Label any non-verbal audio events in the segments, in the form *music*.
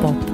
Pop.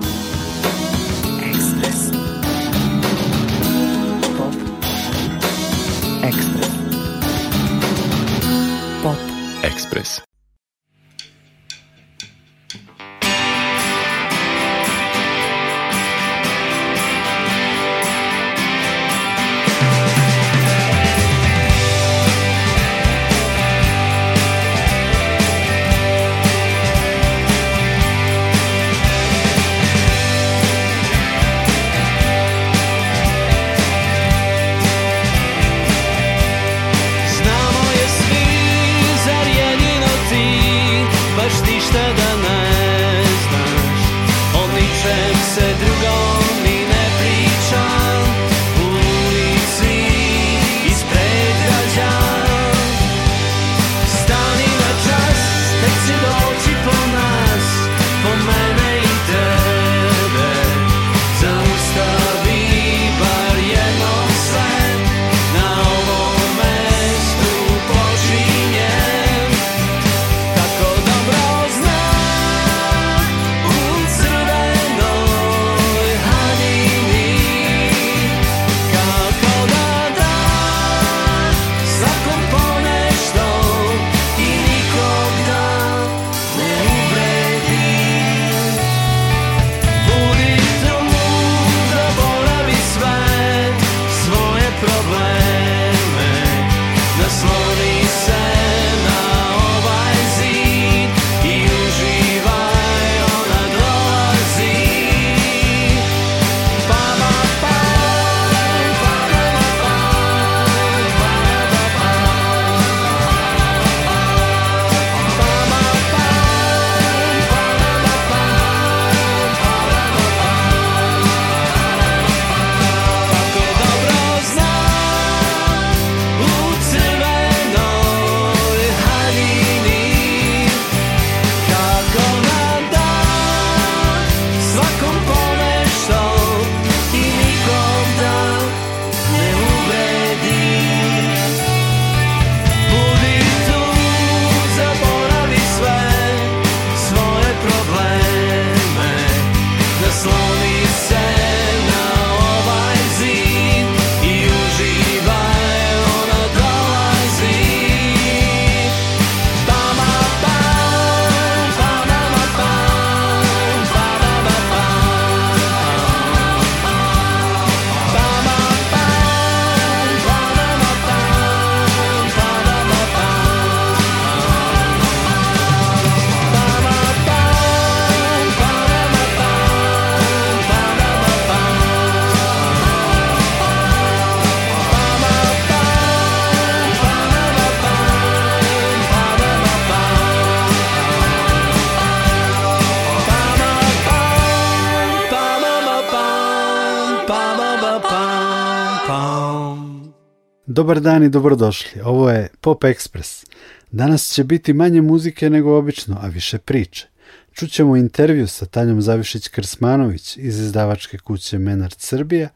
Dobar dan i dobrodošli. Ovo je Pop Express. Danas će biti manje muzike nego obično, a više priče. Čućemo intervju sa Tanjom Zavišić-Krsmanović iz izdavačke kuće Menard Srbija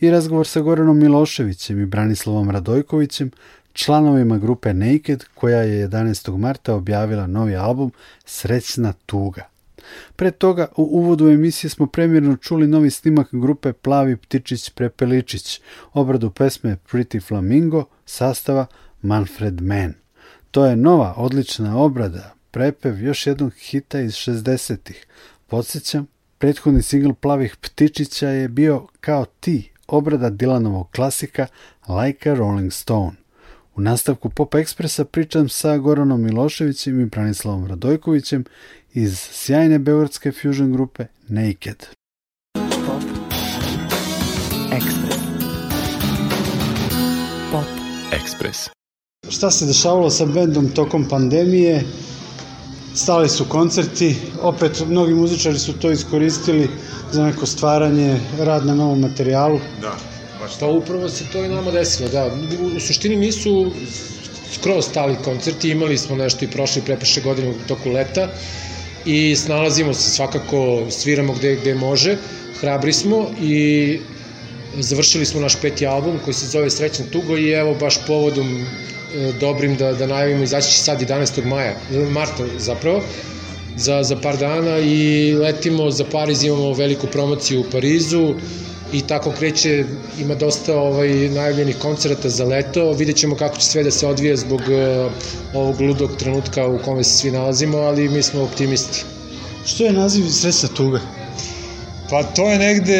i razgovor sa Goranom Miloševićem i Branislavom Radojkovićem, članovima grupe Naked, koja je 11. marta objavila novi album Srećna tuga. Pre toga, u uvodu emisije smo premjerno čuli novi snimak grupe Plavi ptičić prepeličić, obradu pesme Pretty Flamingo, sastava Manfred Mann. To je nova, odlična obrada, prepev još jednog hita iz 60-ih. Podsjećam, prethodni singl Plavih ptičića je bio kao ti, obrada Dylanovog klasika Like a Rolling Stone. U nastavku Pop Ekspresa pričam sa Goranom Miloševićem i Branislavom Radojkovićem iz sjajne beogradske fusion grupe Naked. Pop. Express. Pop. Ekspres. Šta se dešavalo sa bendom tokom pandemije? Stali su koncerti, opet mnogi muzičari su to iskoristili za neko stvaranje, rad na novom materijalu. Da, baš Pa upravo se to i nama desilo, da. U, suštini nisu skroz stali koncerti, imali smo nešto i prošle i godine u toku leta i snalazimo se svakako, sviramo gde, gde može, hrabri smo i završili smo naš peti album koji se zove Srećna tugo i evo baš povodom e, dobrim da, da najavimo izaći će sad 11. maja, marta zapravo, za, za par dana i letimo za Pariz, imamo veliku promociju u Parizu i tako kreće, ima dosta ovaj, najavljenih koncerata za leto, vidjet ćemo kako će sve da se odvije zbog uh, ovog ludog trenutka u kome se svi nalazimo, ali mi smo optimisti. Što je naziv Srećna tuga? Pa to je negde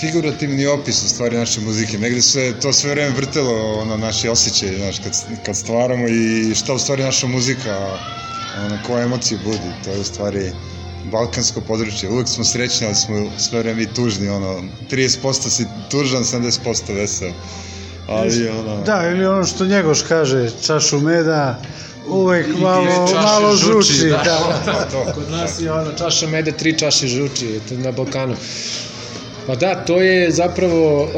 figurativni opis u stvari naše muzike. Negde se to sve vreme vrtelo ono, naši osjećaj, znaš, kad, kad stvaramo i šta u stvari naša muzika, ono, koje emocije budi. To je u stvari balkansko područje. Uvek smo srećni, ali smo sve vreme i tužni, ono, 30% si tužan, 70% vesel. Ali, ono... Da, ili ono što Njegoš kaže, čašu meda, uvek I malo, malo žuči, žuči. da. Da. to. Kod nas je ono čaša mede, tri čaše žuči to na Balkanu. Pa da, to je zapravo uh,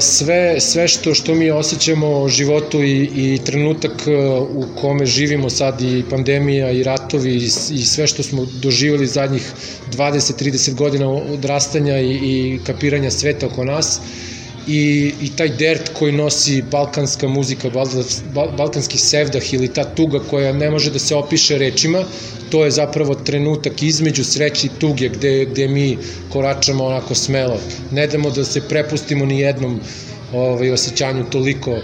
sve, sve što, što mi osjećamo o životu i, i trenutak uh, u kome živimo sad i pandemija i ratovi i, i sve što smo doživjeli zadnjih 20-30 godina odrastanja i, i kapiranja sveta oko nas i, i taj dert koji nosi balkanska muzika, bal, bal, balkanski sevdah ili ta tuga koja ne može da se opiše rečima, to je zapravo trenutak između sreće i tuge gde, gde mi koračamo onako smelo. Ne damo da se prepustimo ni jednom ovaj, osjećanju toliko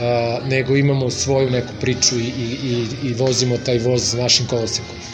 a, nego imamo svoju neku priču i, i, i, i vozimo taj voz našim kolosekom.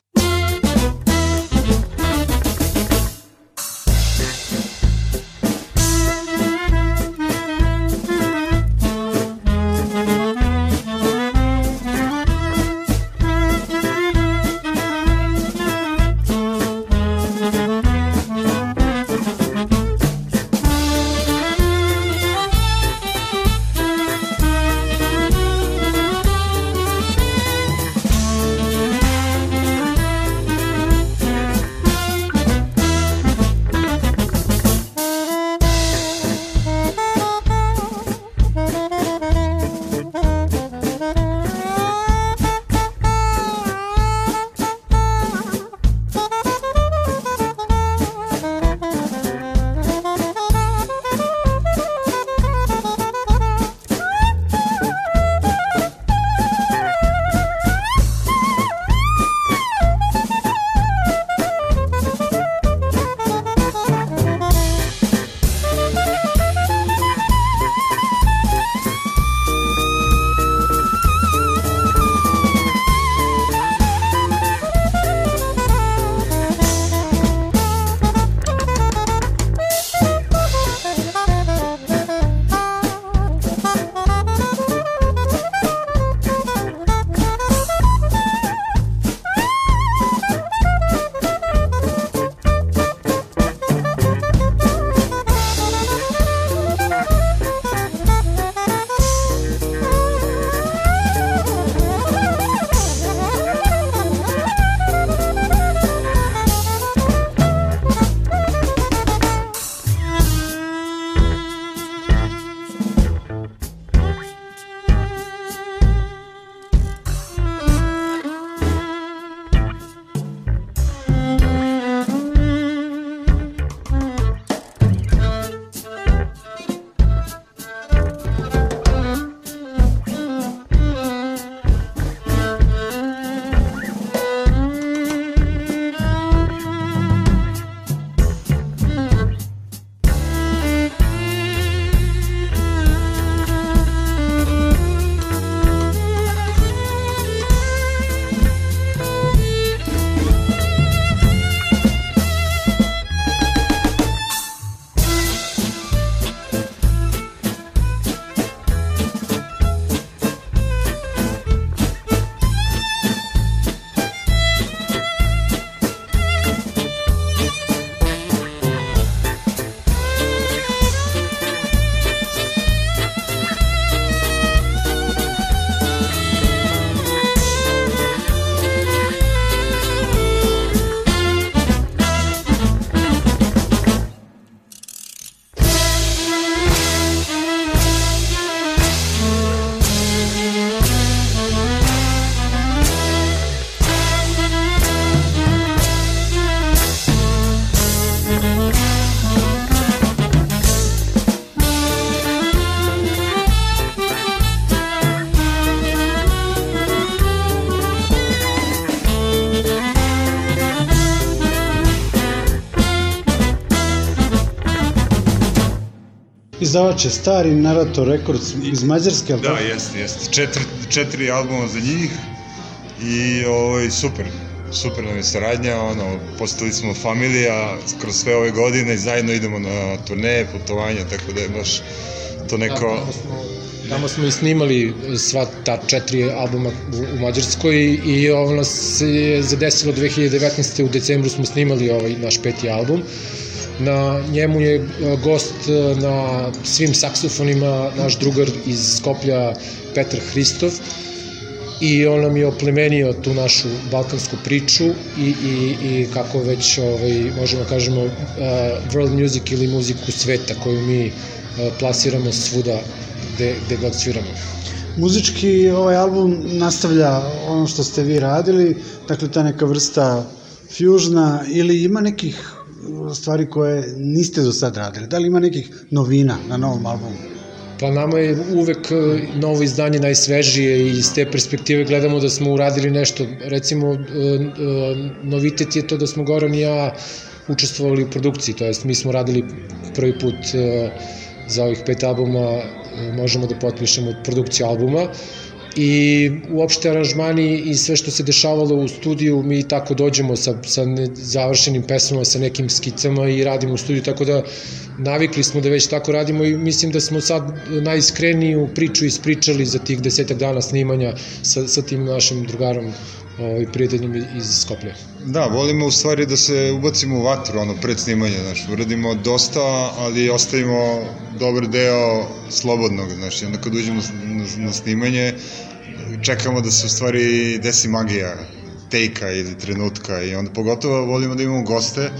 Izdavač je stari Narator Records iz Mađarske, ali Da, jeste, jeste. Četiri, četiri albuma za njih i ovaj, super. Super nam je saradnja, ono, postali smo familija kroz sve ove godine i zajedno idemo na turneje, putovanja, tako da je baš to neko... Tamo smo, tamo smo i snimali sva ta četiri albuma u, u Mađarskoj i ovo nas se je zadesilo 2019. u decembru smo snimali ovaj naš peti album. Na njemu je e, gost e, na svim saksofonima naš drugar iz Skoplja Petar Hristov i on nam je oplemenio tu našu balkansku priču i, i, i kako već ovaj, možemo da kažemo uh, world music ili muziku sveta koju mi uh, plasiramo svuda gde, gde god sviramo. Muzički ovaj album nastavlja ono što ste vi radili, dakle ta neka vrsta fusiona ili ima nekih stvari koje niste do sad radili? Da li ima nekih novina na novom albumu? Pa nama je uvek e, novo izdanje najsvežije i iz te perspektive gledamo da smo uradili nešto. Recimo, e, e, novitet je to da smo Goran i ja učestvovali u produkciji, to jest mi smo radili prvi put za ovih pet albuma, možemo da potpišemo produkciju albuma i uopšte aranžmani i sve što se dešavalo u studiju, mi tako dođemo sa, sa završenim pesmama, sa nekim skicama i radimo u studiju, tako da navikli smo da već tako radimo i mislim da smo sad najiskreniju priču ispričali za tih desetak dana snimanja sa, sa tim našim drugarom ovaj, prijateljom iz Skoplja. Da, volimo u stvari da se ubacimo u vatru, ono, pred snimanje, znaš, uradimo dosta, ali ostavimo dobar deo slobodnog, znaš, i onda kad uđemo na, na, snimanje, čekamo da se u stvari desi magija tejka ili trenutka i onda pogotovo volimo da imamo goste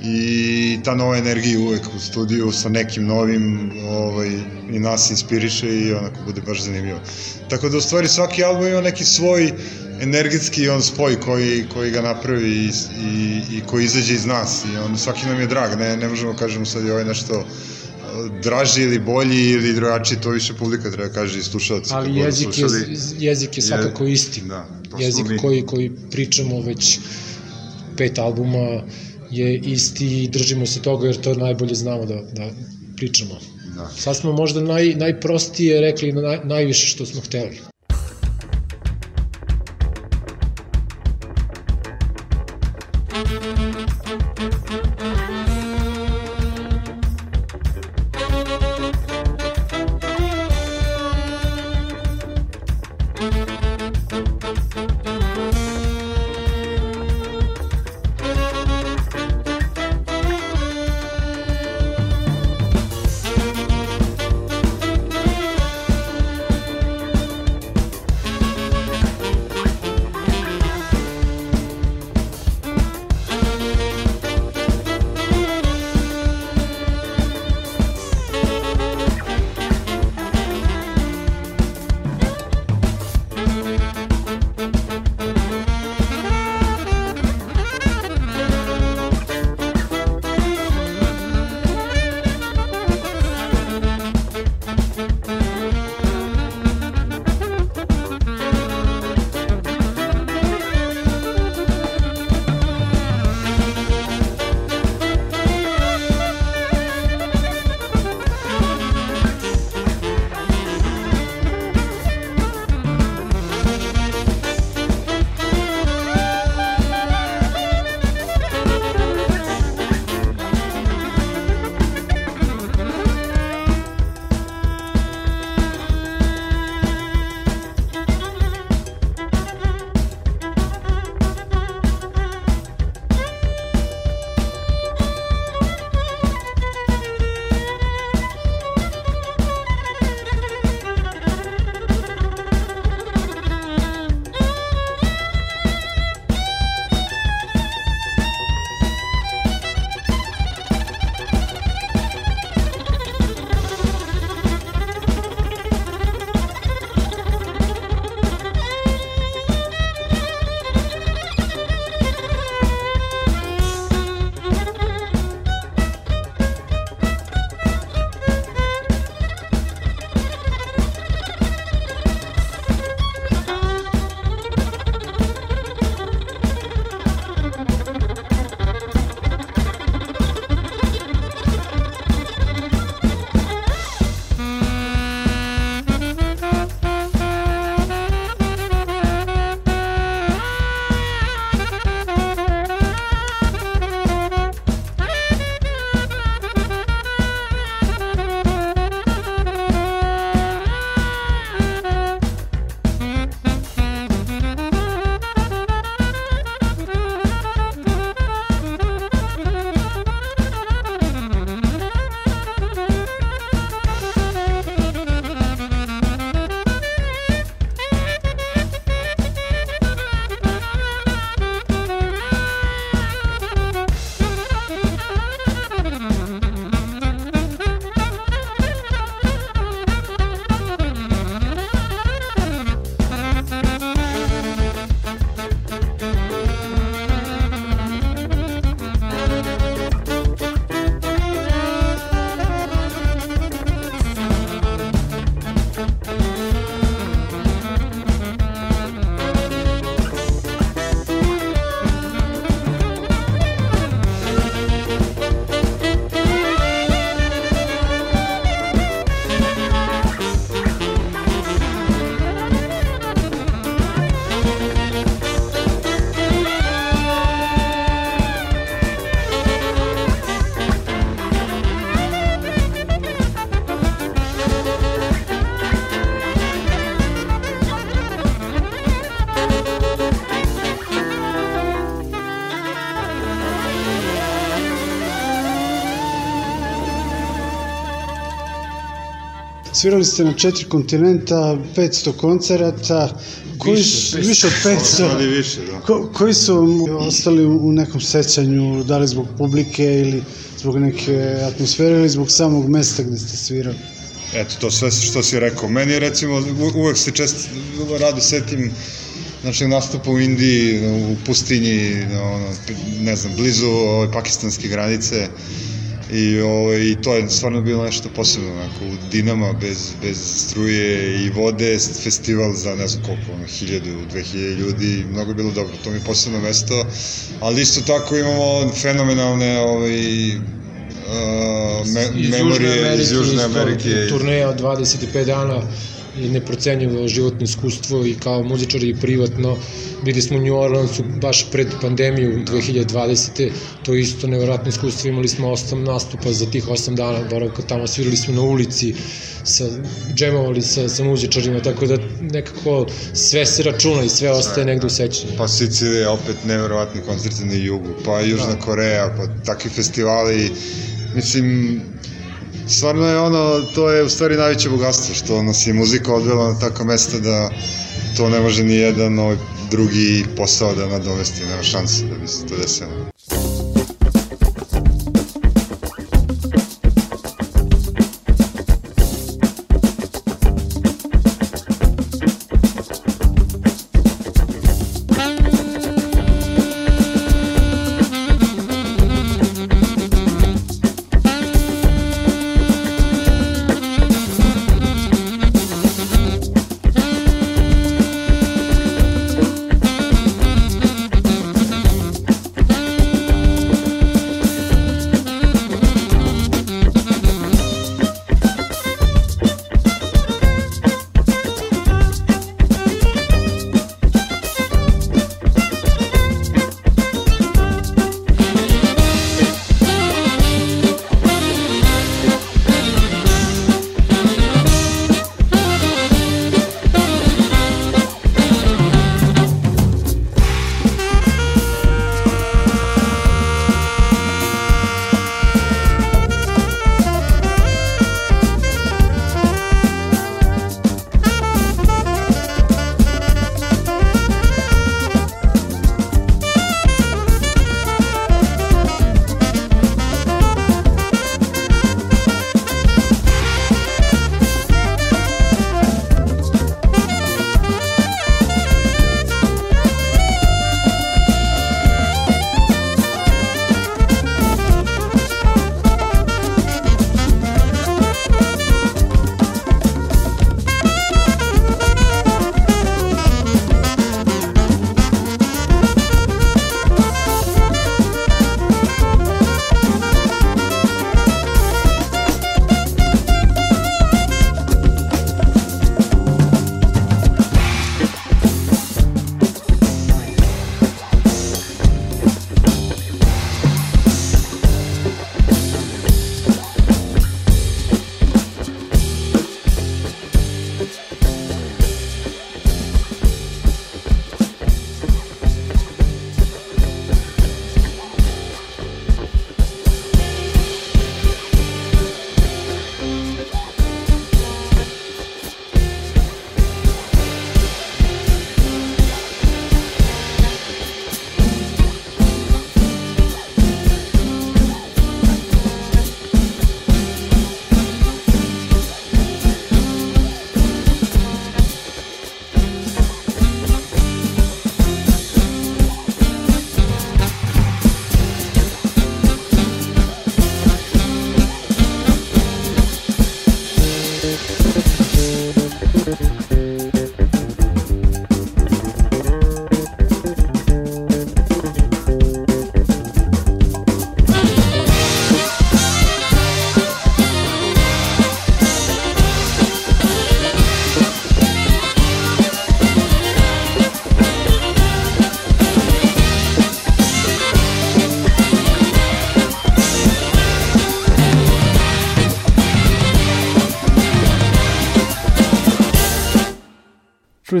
i ta nova energija uvek u studiju sa nekim novim ovaj, i nas inspiriše i onako bude baš zanimljivo. Tako da u stvari svaki album ima neki svoj energetski on spoj koji, koji ga napravi i, i, i koji izađe iz nas i on svaki nam je drag, ne, ne možemo kažemo sad je ovaj nešto draži ili bolji ili drugačiji, to više publika treba kaže i slušalci. Ali jezik je, jezik je svakako isti. Da, jezik koji, koji pričamo već pet albuma je isti i držimo se toga jer to najbolje znamo da, da pričamo. Da. Sad smo možda naj, najprostije rekli naj, najviše što smo hteli. Svirali ste na četiri kontinenta, 500 koncerata, koji Više, su, 500. više od 500. Ali više, da. Ko, koji su ostali u nekom sećanju, da li zbog publike ili zbog neke atmosfere ili zbog samog mesta gde ste svirali? Eto, to sve što si rekao. Meni je recimo, u- uvek se često rado setim znači nastupa u Indiji, u pustinji, ono, ne znam, blizu ove, pakistanske granice i, ovaj, i to je stvarno bilo nešto posebno, onako, u Dinama, bez, bez struje i vode, festival za ne znam koliko, ono, hiljadu, dve hiljade ljudi, mnogo je bilo dobro, to mi je posebno mesto, ali isto tako imamo fenomenalne ovaj, uh, me, iz memorije Južne Amerike, iz Južne Amerike. turneja od 25 dana i neprocenjivo životno iskustvo i kao muzičari i privatno. Bili smo u New Orleansu baš pred pandemiju 2020. To je isto nevjerojatno iskustvo. Imali smo osam nastupa za tih osam dana boravka tamo. Svirali smo na ulici, sa, džemovali sa, sa muzičarima, tako da nekako sve se računa i sve ostaje negde u sećanju. Pa Sicilija, opet neverovatni koncerti na jugu, pa Južna Koreja, pa takvi festivali, mislim, stvarno je ono, to je u stvari najveće bogatstvo, što nas je muzika odvela na tako mesta da to ne može ni jedan ovaj drugi posao da nadomesti, nema šanse da bi se to desilo.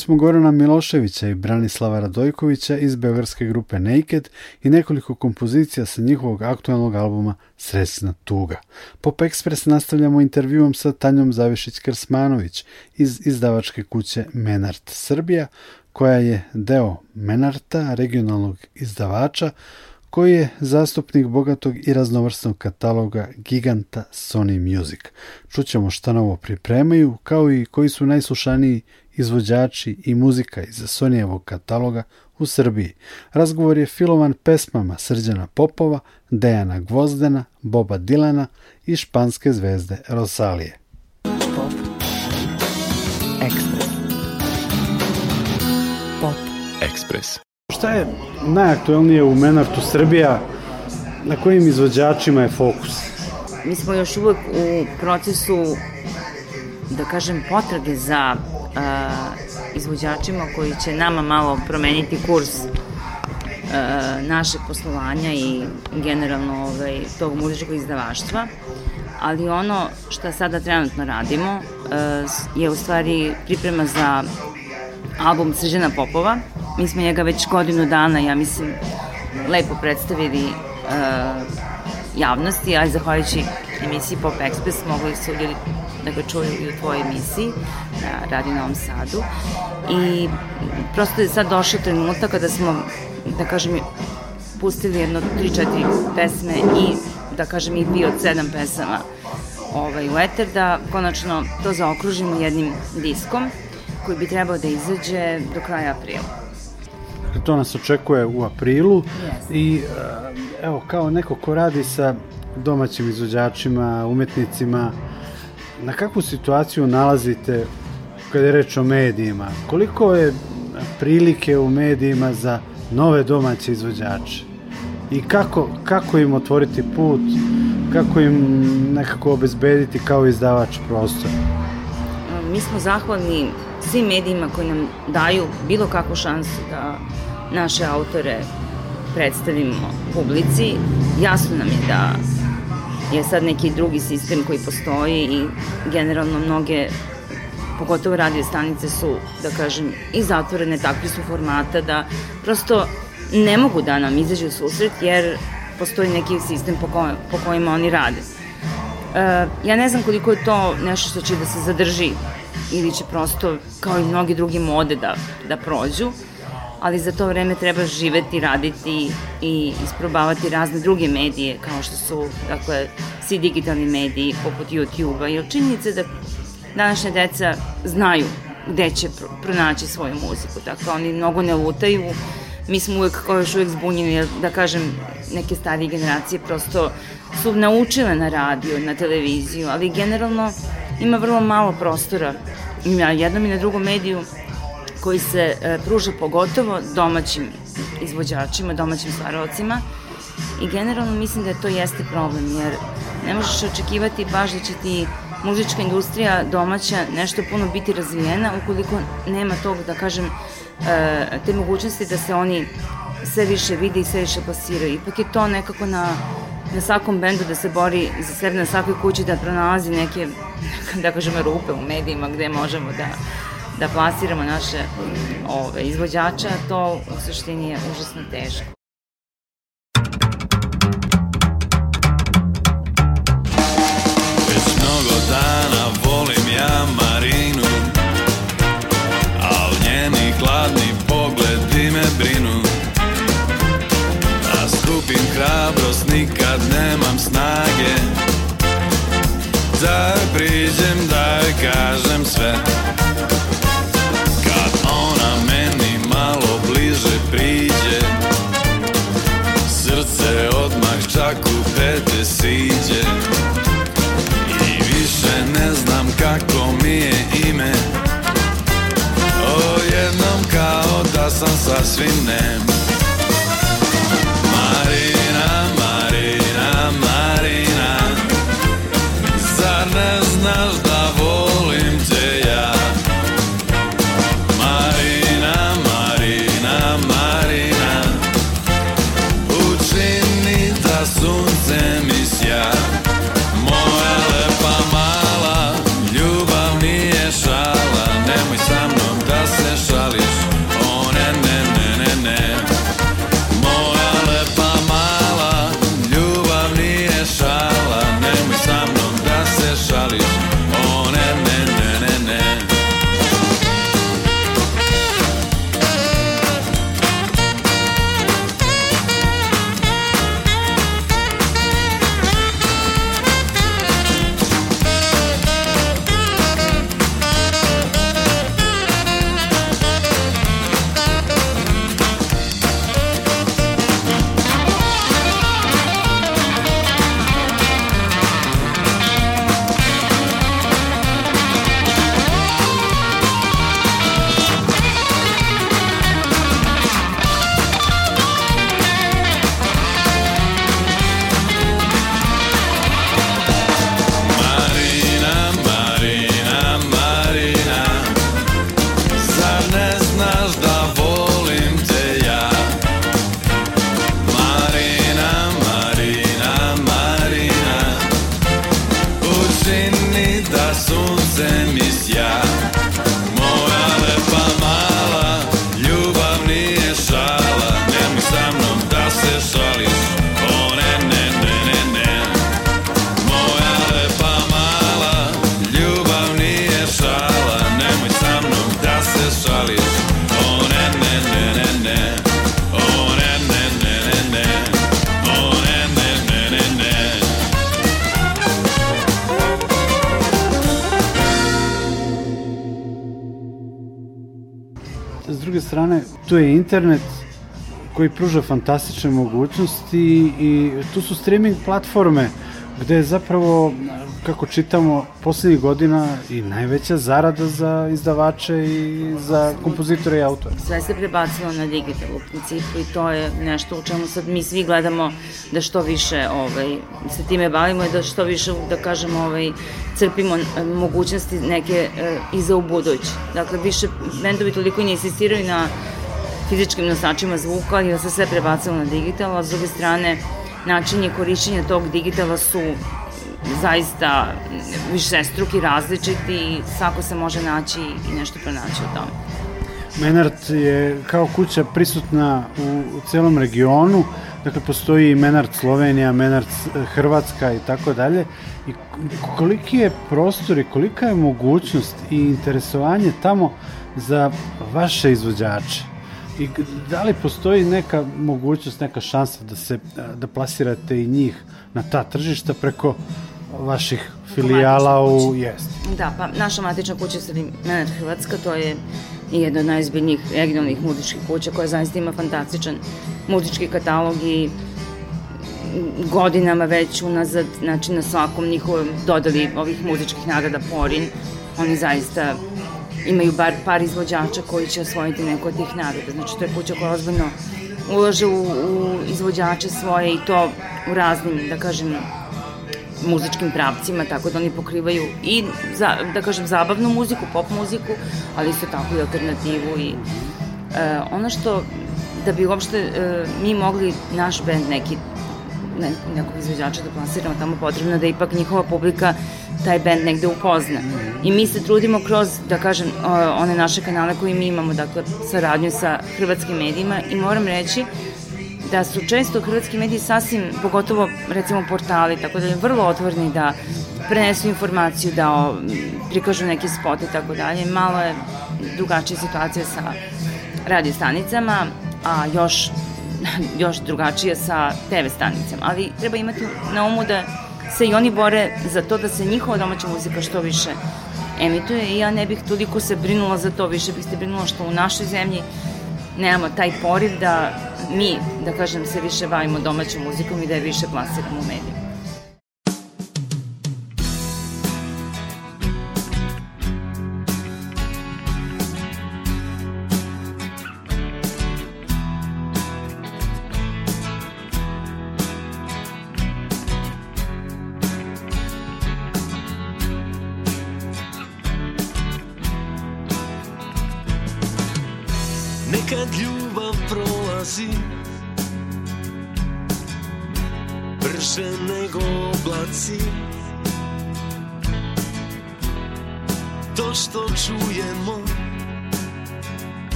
Smo Gorana Miloševića i Branislava Radojkovića iz beogradske grupe Naked i nekoliko kompozicija sa njihovog aktualnog albuma Sresna tuga. Pop Express nastavljamo intervjuom sa Tanjom Zavišić-Krsmanović iz izdavačke kuće Menart Srbija, koja je deo Menarta, regionalnog izdavača, koji je zastupnik bogatog i raznovrsnog kataloga giganta Sony Music. Čućemo šta novo pripremaju, kao i koji su najslušaniji izvođači i muzika iz Sonijevog kataloga u Srbiji. Razgovor je filovan pesmama Srđana Popova, Dejana Gvozdena, Boba Dilana i španske zvezde Rosalije. Pop. Ekspres. Pop. Ekspres. Šta je najaktuelnije u Menartu Srbija? Na kojim izvođačima je fokus? Mi smo još uvek u procesu, da kažem, potrage za izvođačima koji će nama malo promeniti kurs našeg poslovanja i generalno ovaj, tog muzičkog izdavaštva. Ali ono što sada trenutno radimo je u stvari priprema za album Srđana Popova. Mi smo njega već godinu dana, ja mislim, lepo predstavili uh, javnosti, a i zahvaljujući emisiji Pop Express mogli su ljudi da ga čuju i u tvojoj emisiji na Radio Novom Sadu. I prosto je sad došao trenutak kada smo, da kažem, pustili jedno 3-4 pesme i da kažem i bio od sedam pesama ovaj, u eter, da konačno to zaokružimo jednim diskom koji bi trebao da izađe do kraja aprila. To nas očekuje u aprilu Jeste. i e, evo kao neko ko radi sa domaćim izvođačima, umetnicima, na kakvu situaciju nalazite kada je reč o medijima? Koliko je prilike u medijima za nove domaće izvođače? I kako, kako im otvoriti put, kako im nekako obezbediti kao izdavač prostor? mi smo zahvalni svim medijima koji nam daju bilo kakvu šansu da naše autore predstavimo publici. Jasno nam je da je sad neki drugi sistem koji postoji i generalno mnoge pogotovo radio stanice su, da kažem, i zatvorene, takvi su formata da prosto ne mogu da nam izađu u susret jer postoji neki sistem po, ko, po kojima oni rade. E, ja ne znam koliko je to nešto što će da se zadrži ili će prosto, kao i mnogi drugi mode, da, da prođu, ali za to vreme treba živeti, raditi i isprobavati razne druge medije, kao što su, dakle, svi digitalni mediji, poput YouTube-a, jer činjenica da današnja deca znaju gde će pro pronaći svoju muziku, dakle, oni mnogo ne lutaju, mi smo uvek, kao još uvek zbunjeni, da kažem, neke starije generacije prosto su naučile na radio, na televiziju, ali generalno ima vrlo malo prostora i na jednom i na drugom mediju koji se e, pruža pogotovo domaćim izvođačima, domaćim stvaravcima i generalno mislim da to jeste problem jer ne možeš očekivati baš da će ti muzička industrija domaća nešto puno biti razvijena ukoliko nema tog, da kažem, e, te mogućnosti da se oni sve više vide i sve više plasiraju. Ipak je to nekako na, na svakom bendu da se bori za sebe, na svakoj kući da pronalazi neke, *laughs* da kažem, rupe u medijima gde možemo da, da plasiramo naše ove, izvođača, to u suštini je užasno teško. Već mnogo dana volim ja Marinu Al njeni hladni pogledi me brinu Da skupim hrabrost nikad sam sasvim nem internet koji pruža fantastične mogućnosti i tu su streaming platforme gde je zapravo, kako čitamo, poslednjih godina i najveća zarada za izdavače i za kompozitore i autore. sve se prebacilo na digital u principu i to je nešto u čemu sad mi svi gledamo da što više ovaj, se time bavimo i da što više, da kažemo, ovaj, crpimo eh, mogućnosti neke eh, i za u budući. Dakle, više bendovi toliko ne insistiraju na fizičkim nosačima zvuka, da se sve prebacilo na digital, a s druge strane, načini korišćenja tog digitala su zaista višestruki, različiti i svako se može naći i nešto pronaći u tome. Menart je kao kuća prisutna u, celom regionu, dakle postoji i Menart Slovenija, Menart Hrvatska i tako dalje. I koliki je prostor i kolika je mogućnost i interesovanje tamo za vaše izvođače? I da li postoji neka mogućnost, neka šansa da se da plasirate i njih na ta tržišta preko vaših filijala u jest. Da, pa naša matična kuća je Sredi Menat Hrvatska, to je jedna od najzbiljnijih regionalnih muzičkih kuća koja zaista ima fantastičan muzički katalog i godinama već unazad, znači na svakom njihovom dodali ovih muzičkih nagrada Porin, oni zaista imaju bar par izvođača koji će osvojiti neko od tih nagrada. Znači to je kuća koja ozbiljno ulaže u, u izvođače svoje i to u raznim, da kažem, muzičkim pravcima, tako da oni pokrivaju i, za, da kažem, zabavnu muziku, pop muziku, ali isto tako i alternativu i e, ono što, da bi uopšte e, mi mogli naš band neki ne, nekog izvođača da plasiramo tamo potrebno da ipak njihova publika taj band negde upozna. I mi se trudimo kroz, da kažem, one naše kanale koje mi imamo, dakle, saradnju sa hrvatskim medijima i moram reći da su često hrvatski mediji sasvim, pogotovo recimo portali, tako da je vrlo otvorni da prenesu informaciju, da o, prikažu neki spot i tako dalje. Malo je drugačija situacija sa radio stanicama, a još *laughs* još drugačija sa TV stanicama, ali treba imati na umu da se i oni bore za to da se njihova domaća muzika što više emituje i ja ne bih toliko se brinula za to, više bih se brinula što u našoj zemlji nemamo taj poriv da mi, da kažem, se više bavimo domaćom muzikom i da je više plasiramo u medijima.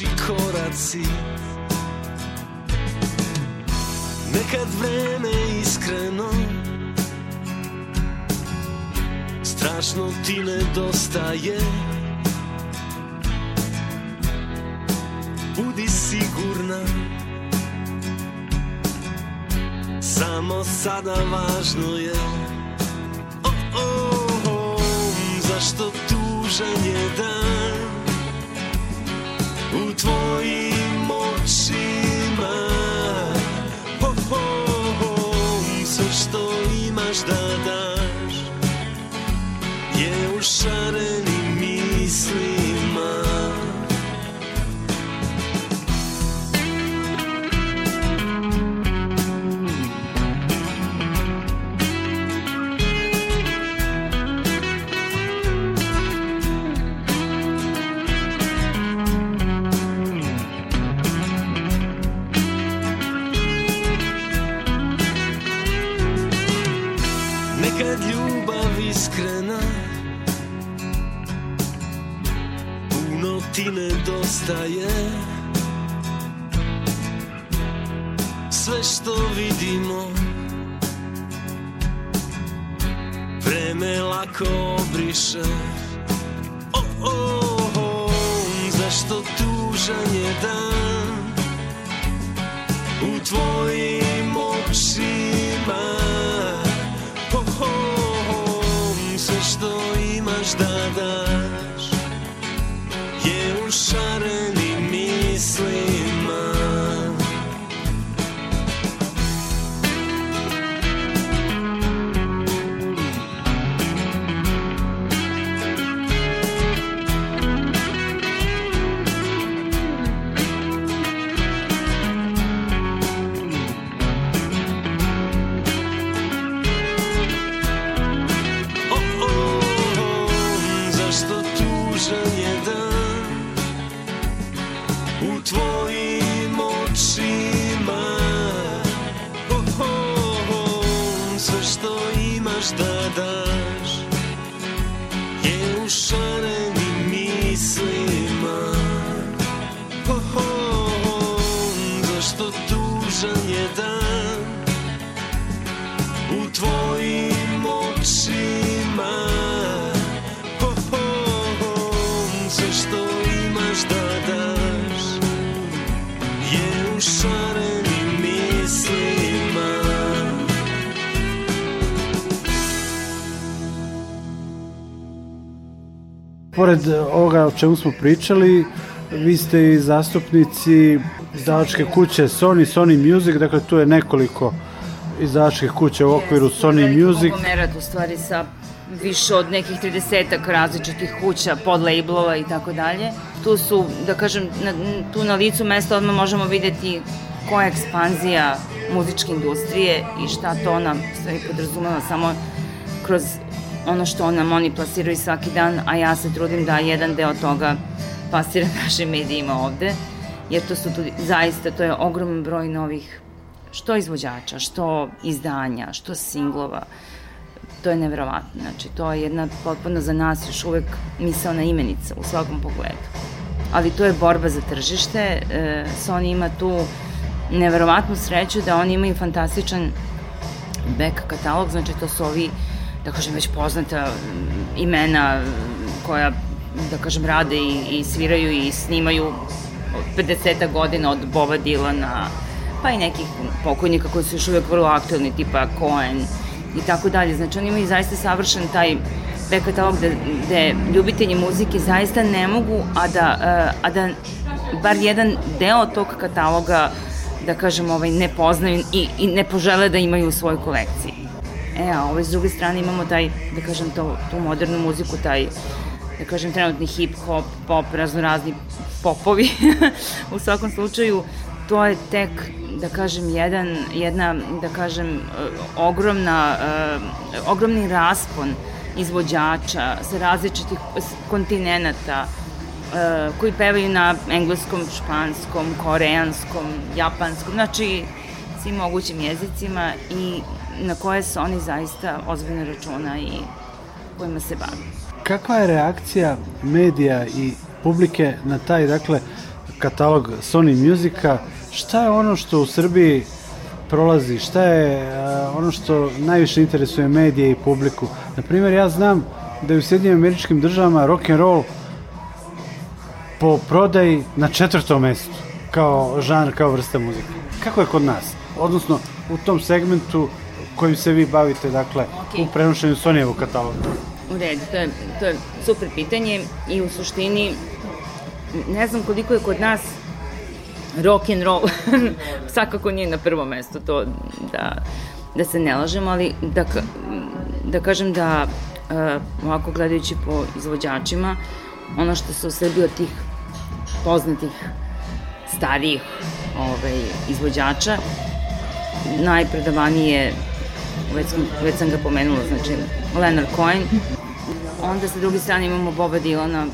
Naši koraci. Nekad vreme iskreno Strašno ti nedostaje. Budi sigurna Samo sada važno je. Oh, oh, oh, Zašto tužan je dan U tvojim tužan je dan u tvojim očima. Ho, ho, ho, Sve što imaš da daš je u šarenim mislima. Pored ovoga o čemu smo pričali, vi ste i zastupnici izdavačke kuće Sony, Sony Music, dakle tu je nekoliko izdavačkih kuća u okviru Sony Music. Konglomerat u stvari sa više od nekih 30 različitih kuća, podlejblova i tako dalje. Tu su, da kažem, na, tu na licu mesta odmah možemo videti koja je ekspanzija muzičke industrije i šta to ona u stvari podrazumela samo kroz ono što nam oni plasiraju svaki dan, a ja se trudim da jedan deo toga plasira *laughs* našim medijima ovde, jer to su tu, zaista, to je ogroman broj novih što izvođača, što izdanja, što singlova, to je neverovatno. Znači, to je jedna potpuno za nas još uvek misalna imenica u svakom pogledu. Ali to je borba za tržište. E, Sony ima tu neverovatnu sreću da oni imaju fantastičan back katalog, znači to su ovi, da kažem, već poznata mm, imena koja, da kažem, rade i, i sviraju i snimaju 50 godina od Boba Dylana, pa i nekih pokojnika koji su još uvek vrlo aktuelni, tipa Cohen i tako dalje. Znači oni imaju zaista savršen taj back katalog gde, gde ljubitelji muzike zaista ne mogu, a da, eh, a da bar jedan deo tog kataloga da kažem, ovaj, ne poznaju i, i ne požele da imaju u svojoj kolekciji. E, a ovaj, s druge strane imamo taj, da kažem, to, tu modernu muziku, taj, da kažem, trenutni hip-hop, pop, raznorazni popovi. *laughs* u svakom slučaju, to je tek, da kažem, jedan, jedna, da kažem, eh, ogromna, uh, ogromni raspon izvođača sa različitih kontinenata, uh, koji pevaju na engleskom, španskom, koreanskom, japanskom, znači svim mogućim jezicima i na koje se oni zaista ozbiljno računa i kojima se bave. Kakva je reakcija medija i publike na taj, dakle, katalog Sony Musica? Šta je ono što u Srbiji prolazi? Šta je uh, ono što najviše interesuje medije i publiku? Na primjer, ja znam da je u Sjedinim američkim državama rock and roll po prodaji na četvrtom mestu kao žanr, kao vrsta muzike. Kako je kod nas? Odnosno, u tom segmentu kojim se vi bavite, dakle, Okej. u prenošenju Sonijevog kataloga. U redu, to je, to je super pitanje i u suštini ne znam koliko je kod nas rock and roll *laughs* svakako nije na prvo mesto to da, da se ne lažemo, ali da, da kažem da uh, ovako gledajući po izvođačima ono što se u Srbiji od tih poznatih starijih ovaj, izvođača najpredavaniji je već sam, već sam ga pomenula, znači Leonard Cohen. Onda sa druge strane imamo Boba Dylana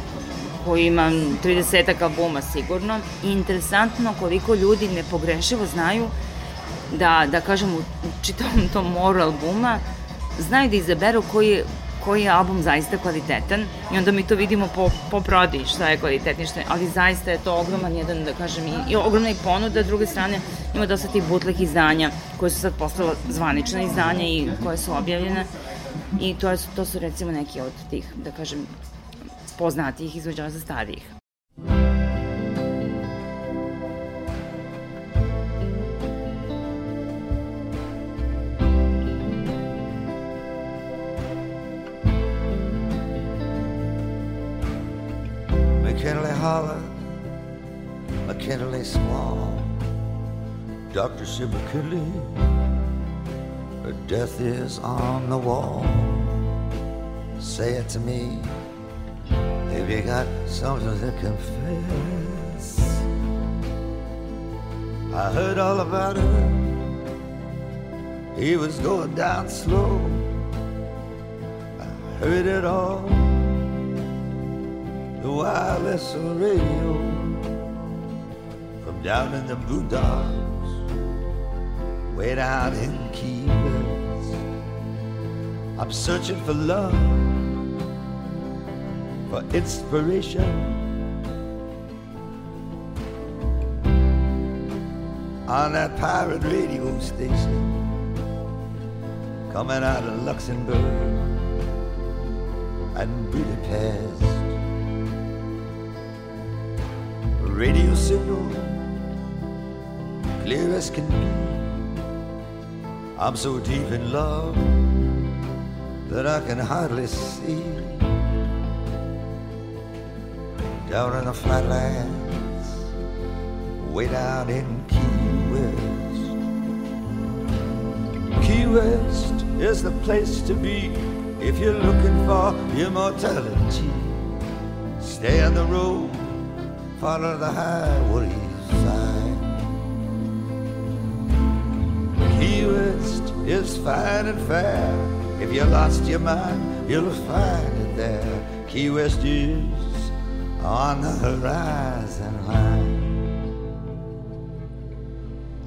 koji ima 30 albuma sigurno. I interesantno koliko ljudi nepogrešivo znaju da, da kažem, u čitavom tom moru albuma, znaju da izaberu koji je koji je album zaista kvalitetan i onda mi to vidimo po, po prodaji šta je kvalitetnije, šta je, ali zaista je to ogroman jedan, da kažem, i, i ogromna i ponuda, s druge strane ima dosta tih bootleg izdanja koje su sad postala zvanična izdanja i koje su objavljene i to, je, to su recimo neki od tih, da kažem, poznatijih izvođača starijih. McKinley Hollow, McKinley Small. Doctor said McKinley, death is on the wall. Say it to me if you got something to confess. I heard all about it. He was going down slow. I heard it all the wireless radio from down in the boondocks, way down in Key. I'm searching for love, for inspiration. on that pirate radio station coming out of Luxembourg and Budapest. Radio signal clear as can be. I'm so deep in love that I can hardly see. Down in the flatlands, way down in Key West. Key West is the place to be if you're looking for immortality. Stay on the road, follow the highway sign. Key West is fine and fair. If you lost your mind, you'll find it there. Key West is on the horizon line.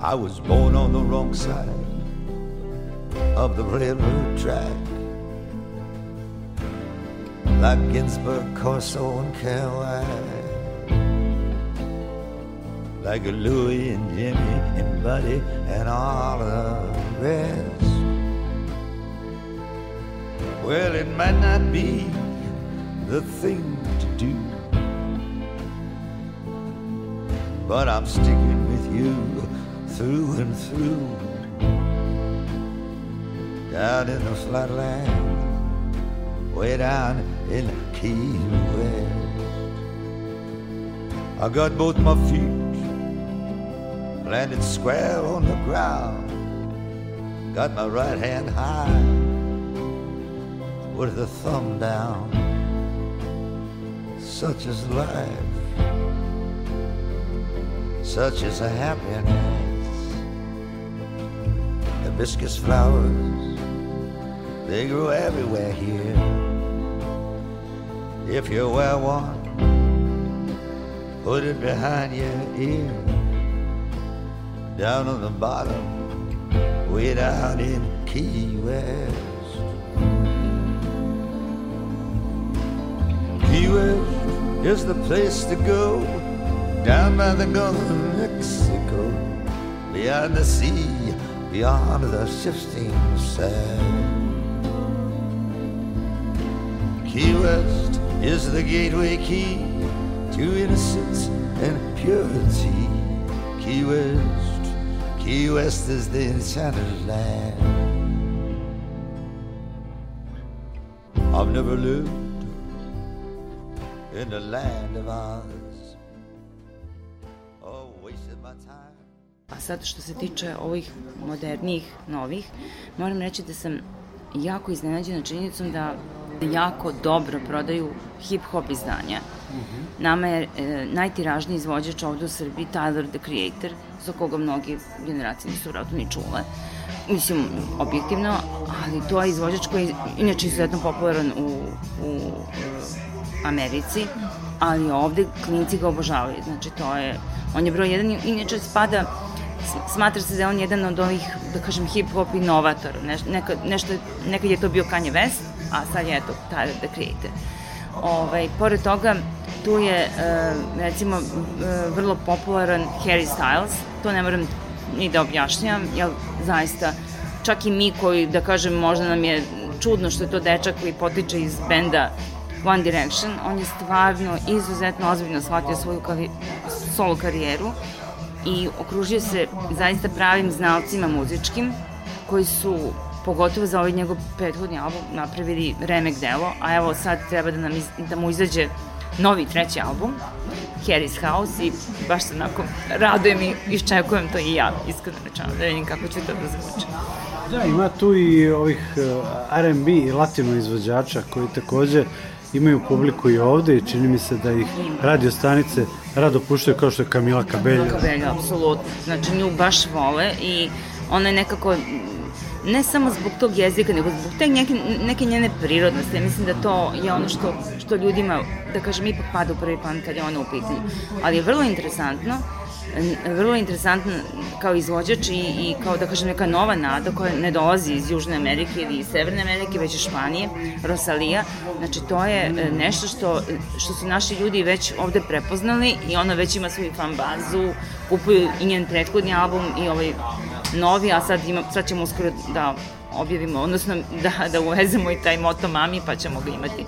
I was born on the wrong side of the railroad track. Like Ginsburg, Corso, and Kerouac. Like Louie and Jimmy and Buddy and all the rest. Well, it might not be the thing to do, but I'm sticking with you through and through. Down in the flatland, way down in Key West. I got both my feet landed square on the ground. Got my right hand high with the thumb down. Such is life, such is a happiness. Hibiscus flowers, they grow everywhere here. If you wear one, put it behind your ear. Down on the bottom, way down in Key West. Is the place to go down by the Gulf of Mexico, beyond the sea, beyond the shifting sand. Key West is the gateway key to innocence and purity. Key West, Key West is the enchanted land. I've never lived in the land of Oz. Oh, wasted my time. A sad što se tiče ovih modernijih, novih, moram reći da sam jako iznenađena činjenicom da jako dobro prodaju hip-hop izdanja. Nama je e, najtiražniji izvođač ovde u Srbiji Tyler, the Creator, za koga mnogi generacije nisu vratno ni čule. Mislim, objektivno, ali to je izvođač koji je inače izuzetno popularan u, u, u Americi, ali ovde klinci ga obožavaju. Znači, to je, on je broj jedan, inače spada smatra se da je on jedan od ovih, da kažem, hip-hop inovatora. Neš, neka, nešto, nekad je to bio Kanye West, a sad je eto Tyler, the Creator. Ovaj, pored toga, tu je, e, recimo, e, vrlo popularan Harry Styles, to ne moram ni da objašnjam, jer zaista, čak i mi koji, da kažem, možda nam je čudno što je to dečak koji potiče iz benda One Direction, on je stvarno izuzetno ozbiljno shvatio svoju kari solo karijeru i okružio se zaista pravim znalcima muzičkim koji su pogotovo za ovaj njegov prethodni album napravili remek delo, a evo sad treba da, nam iz, da mu izađe novi treći album, Harry's House i baš se onako radujem i iščekujem to i ja, iskreno rečeno, da vidim kako će to da zvuči. Da, ima tu i ovih uh, R&B i latino izvođača koji takođe imaju publiku i ovde i čini mi se da ih radio stanice rado puštaju kao što je Kamila Cabello. Kabelja, apsolutno. Znači, nju baš vole i ona je nekako ne samo zbog tog jezika, nego zbog te neke, neke njene prirodnosti. Ja mislim da to je ono što, što ljudima, da kažem, ipak pada u prvi plan kad je ona u pitanju. Ali je vrlo interesantno vrlo interesantan kao izvođač i, i kao da kažem neka nova nada koja ne dolazi iz Južne Amerike ili iz Severne Amerike, već iz Španije, Rosalija. Znači to je e, nešto što, što su naši ljudi već ovde prepoznali i ona već ima svoju fan bazu, kupuju i njen prethodni album i ovaj novi, a sad, ima, sad ćemo uskoro da objavimo, odnosno da, da uvezemo i taj moto mami pa ćemo ga imati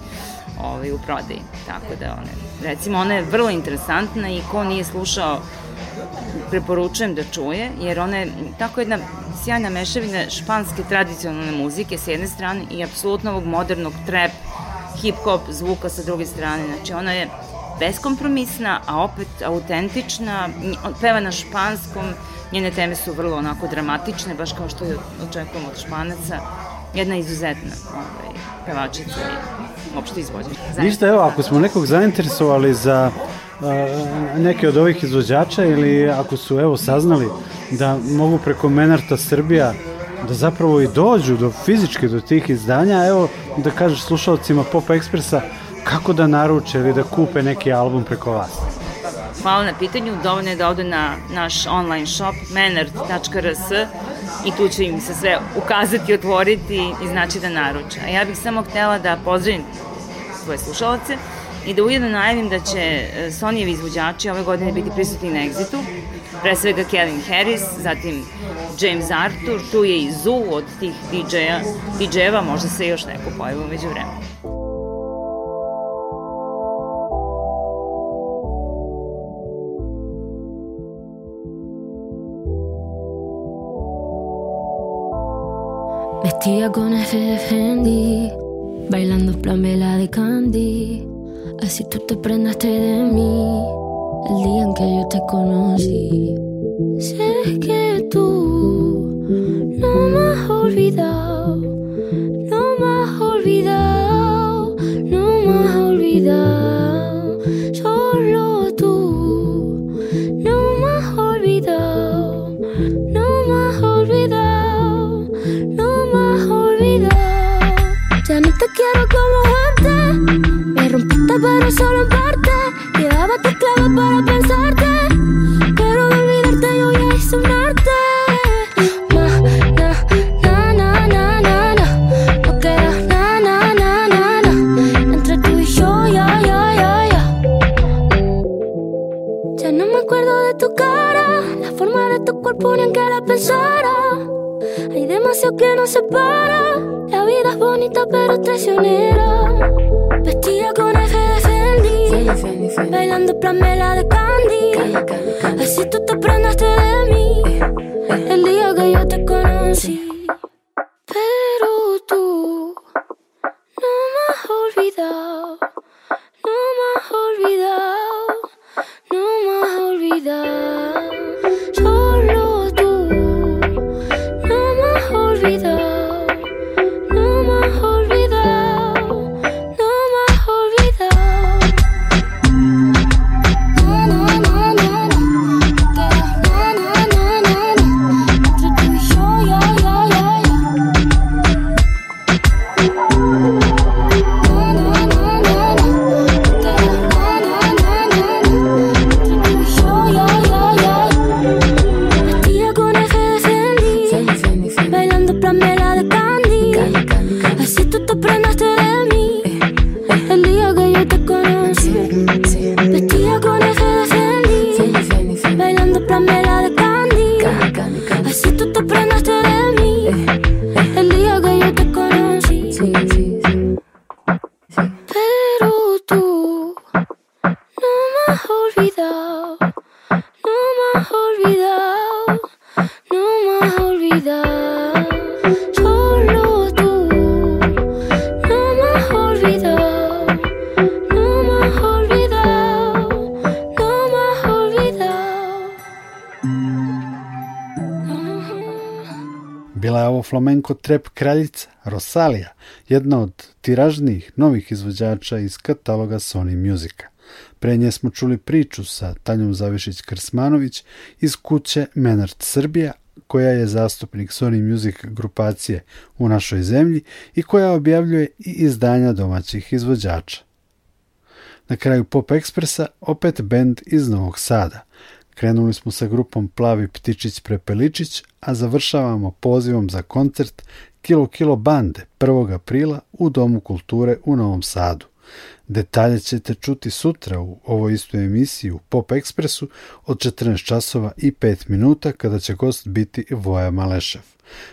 ovaj, u prodaji. Tako da, one, recimo, ona je vrlo interesantna i ko nije slušao preporučujem da čuje, jer ona je tako jedna sjajna mešavina španske tradicionalne muzike sa jedne strane i apsolutno ovog modernog trap, hip-hop zvuka sa druge strane. Znači ona je beskompromisna, a opet autentična, peva na španskom, njene teme su vrlo onako dramatične, baš kao što je očekujemo od španaca. Jedna izuzetna ovaj, pevačica i uopšte izvođača. Ništa, evo, ako smo nekog zainteresovali za neke od ovih izvođača ili ako su evo saznali da mogu preko Menarta Srbija da zapravo i dođu do fizički do tih izdanja, evo da kažeš slušalcima Pop Ekspresa kako da naruče ili da kupe neki album preko vas. Hvala na pitanju, dovoljno je da odu na naš online shop menard.rs i tu će im se sve ukazati, otvoriti i znači da naruče. A ja bih samo htela da pozdravim svoje slušalce i da ujedno najavim da će e, Sonijevi izvođači ove godine biti prisutni na Exitu, pre svega Kevin Harris, zatim James Arthur, tu je i Zoo od tih DJ-a, DJ-eva, možda se još neko pojavi umeđu vremenu. Vestida con F de Fendi, bailando plan vela de Candy. Así tú te prendaste de mí el día en que yo te conocí. Sé que tú no me has olvidado, no me has olvidado, no me has olvidado. Solo tú no me has olvidado, no me has solo en Candy. Flamenko trap kraljica Rosalija, jedna od tiražnijih novih izvođača iz kataloga Sony Musica. Pre nje smo čuli priču sa Tanjom Zavišić-Krsmanović iz kuće Menart Srbija, koja je zastupnik Sony Music grupacije u našoj zemlji i koja objavljuje i izdanja domaćih izvođača. Na kraju Pop Ekspresa opet bend iz Novog Sada. Krenuli smo sa grupom Plavi Ptičić Prepeličić, a završavamo pozivom za koncert Kilo Kilo Bande 1. aprila u Domu kulture u Novom Sadu. Detalje ćete čuti sutra u ovoj istoj emisiji u Pop Ekspresu od 14 časova i 5 minuta kada će gost biti Voja Malešev.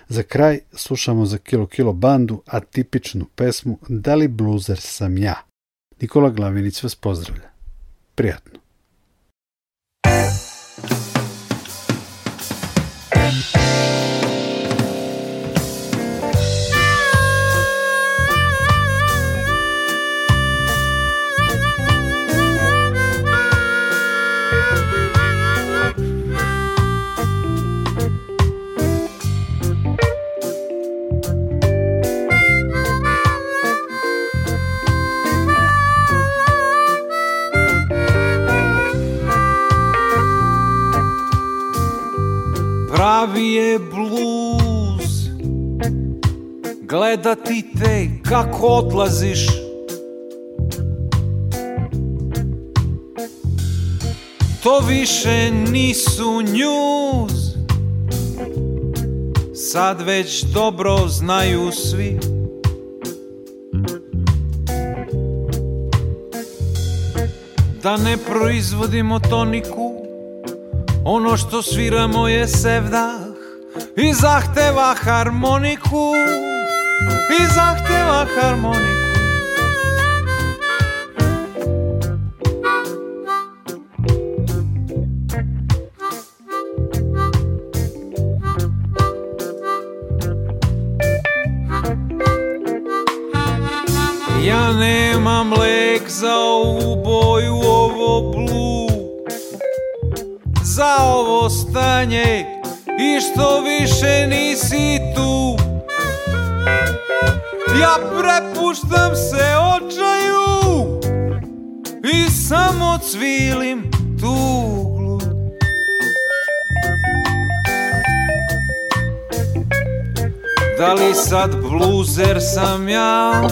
Za kraj slušamo za Kilo Kilo bandu atipičnu pesmu Da li bluzer sam ja? Nikola Glavinić vas pozdravlja. Prijatno. Te kako odlaziš? To više nisu njuz Sad već dobro znaju svi. Da ne proizvodimo toniku Ono što sviramo je sevdah I zahteva harmoniku I zahteva harmoniku. Ja nemam lek za ovu boju, ovo blu. Za ovo stanje i što više prepuštam se očaju I samo cvilim tuglu Da li sad bluzer sam ja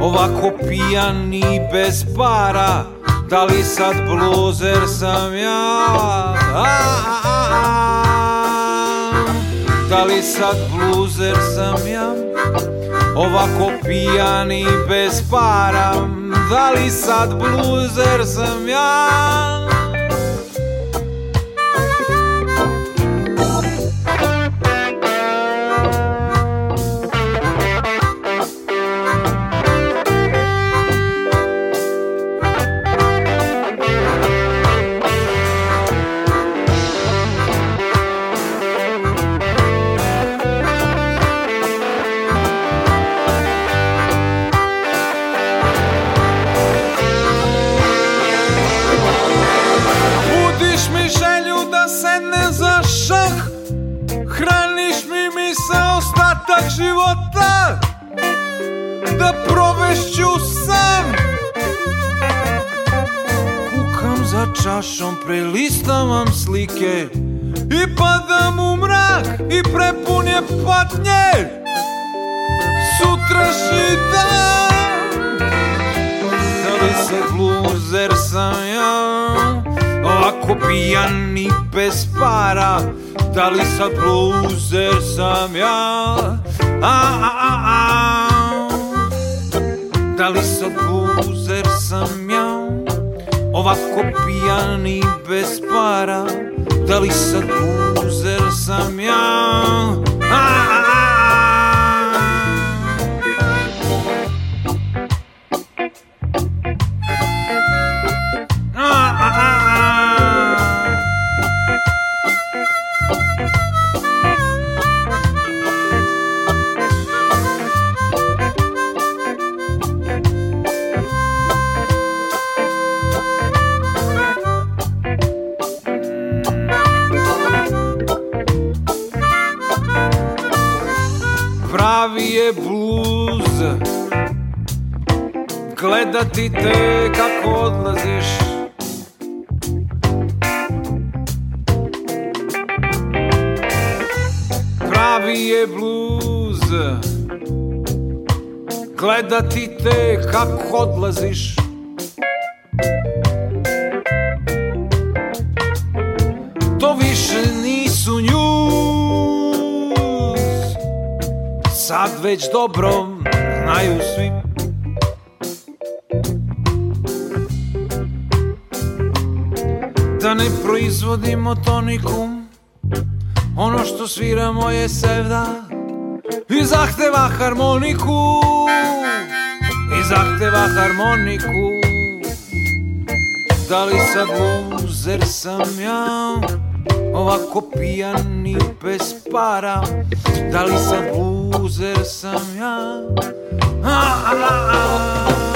Ovako pijan i bez para? Da li sad bluzer sam ja? A, a, a, a. Da li sad bluzer sam ja Ovako pijan i bez para Da li sad bluzer sam ja provešću san Kukam za čašom, prelistavam slike I padam u mrak i prepun je patnje. Sutrašnji dan Da li se bluzer sam ja Ovako pijan i bez para Da li sad bluzer sam ja? A, a. Da li sad bluzer sam ja? Ovako pijan i bez para. Da li sad bluzer sam ja dobro znaju svi. Da ne proizvodimo tonikum Ono što sviramo je sevda I zahteva harmoniku. I zahteva harmoniku. Da li sad luzer sam ja? Ovako pijan i bez para. Da li sad luzer sam ja a, a, a, a.